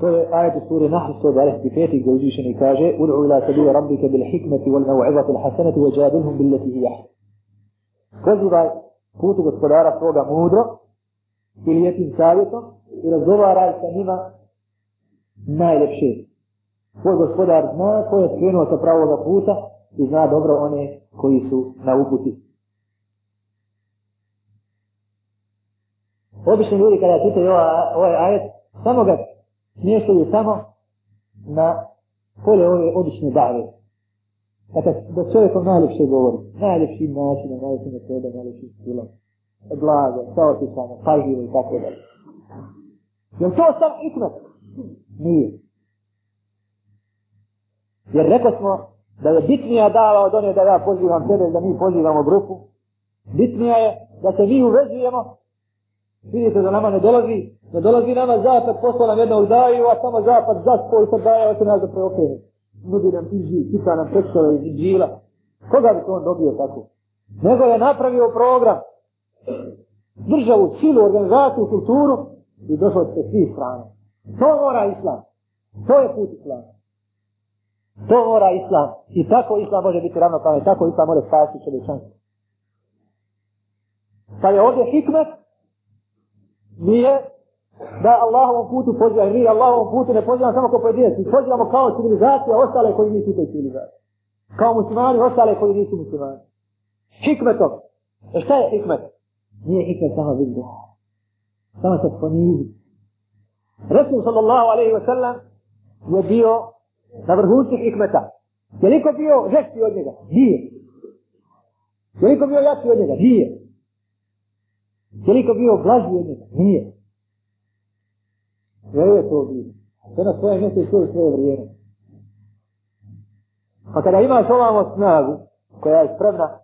To je ajet u suri Nahl 125. gdje uzvišeni kaže Ud'u ila sabila rabbike bil hikmeti wal mau'izati hasanati wa jadilhum leti hi jahsan. Pozivaj putu gospodara svoga mudro i lijepim savjetom i razgovaraj sa njima najlepše. Tvoj gospodar zna ko je skrenuo sa pravoga puta i zna dobro one koji su na uputi. Obično ljudi kada čitaju ovaj ajet, samo ga smiješaju samo na pole one obične dave. Dakle, da čovjekom najljepše govori, najljepšim načinom, najljepšim metodom, najljepšim stilom, blago, sao ti samo, pažljivo i tako dalje. Jel to sam ikmet? Nije. Jer rekao smo da je bitnija dava od one da ja pozivam tebe, da mi pozivamo grupu. Bitnija je da se mi uvezujemo Vidite da nama ne dolazi, ne dolazi nama zapad, posla nam jednog daju, a samo zapad zaspo i sad daje, oće nas da preokrene. Nudi nam iži, čita nam prečove iz džila. Koga bi to on dobio tako? Nego je napravio program, državu, silu, organizaciju, kulturu i došao se svi strane. To mora islam. To je put islama. To mora islam. I tako islam može biti ravnopravljen. Tako islam može spasiti čovječanstvo. Pa je ovdje hikmet, nije da Allahovom putu pozivam, jer mi Allahovom putu ne pozivam samo kao pojedinac, mi pozivamo kao civilizacija ostale koji nisu toj civilizaciji. Kao muslimani ostale koji nisu muslimani. Hikmetom. E šta je hikmet? Nije hikmet samo vidu. Samo se ponizi. Resul sallallahu alaihi wa sallam je bio na vrhunci hikmeta. Je liko bio žešći od njega? Nije. Je liko bio jači od njega? Nije. Nije. Je li bio blaži od njega? Nije. Ne je to bilo. Sve na svoje mjese i svoje vrijeme. Pa kada imaš ovamo snagu, koja je spremna,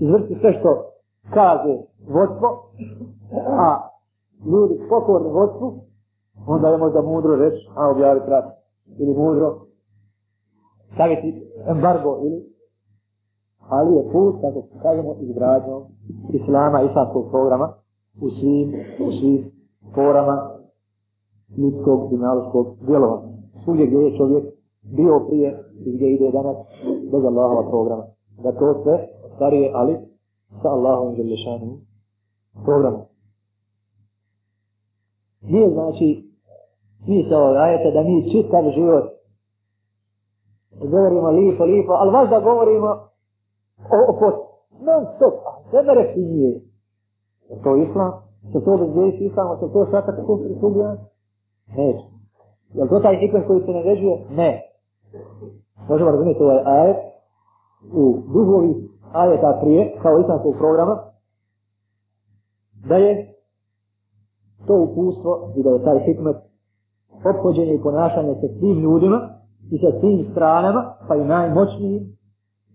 izvrti sve što kaže vodstvo, a ljudi pokorni vodstvu, onda je možda mudro reći, a objaviti rat, ili mudro staviti embargo, ili ali je put, kako kažemo, izgrađenog islama, islamskog programa u svim, u svim forama ljudskog i naloškog djelovanja. Svuđe gdje je čovjek bio prije i gdje ide danas bez Allahova programa. Da to sve starije ali sa Allahom želješanim programom. Nije znači smisla ovog ajeta da mi čitav život govorimo lipo, lipo, ali važda govorimo O, o, post. Non stop. A ne mere fizije. Je to islam? Je to bezdjević islam? Je to šaka tako pritubija? Neš. Je to taj hikmet koji se naređuje? Ne. Možemo razumjeti ovaj ajet u duhovi ajeta prije, kao islamskog programa, da je to upustvo i da je taj hikmet ophođenje i ponašanje sa svim ljudima i sa svim stranama, pa i najmoćnijim,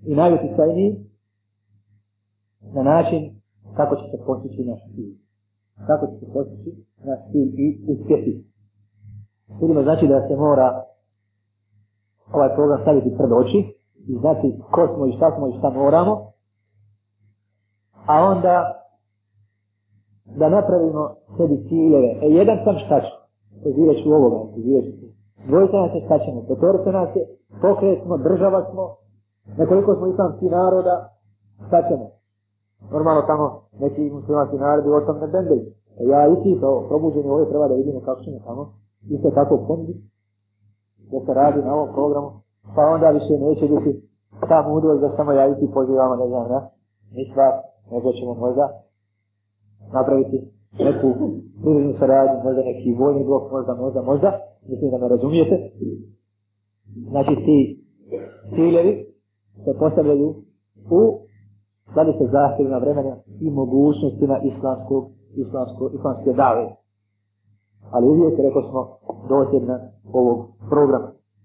i najutjecajniji na način kako će se postići naš cilj. Kako će se postići naš cilj i uspjeti. Vidimo znači da se mora ovaj program staviti pred oči i znati ko smo i šta smo i šta moramo, a onda da napravimo sebi ciljeve. E, jedan sam šta ću, pozivajući u ovoga, pozivajući se. Dvojica nas je šta ćemo, potvorite nas je, pokret smo, država smo, Nekoliko smo islamski naroda, šta ćemo? Normalno tamo neki muslimanski narodi u osam ne e, Ja i ti kao probuđeni ovdje treba da vidimo kako ćemo tamo isto tako ponudi da se radi na ovom programu, pa onda više neće biti ta mudrost da samo ja i ti pozivamo, ne znam, ne? Mi stvar, nego ćemo možda napraviti neku prirodnu saradnju, možda neki vojni blok, možda, možda, možda, mislim da me razumijete. Znači ti ciljevi, se postavljaju u sladi se zahtjevima vremena i mogućnostima islamskog, islamskog, islamske dave. Ali uvijek, rekao smo, dosjedna ovog programa.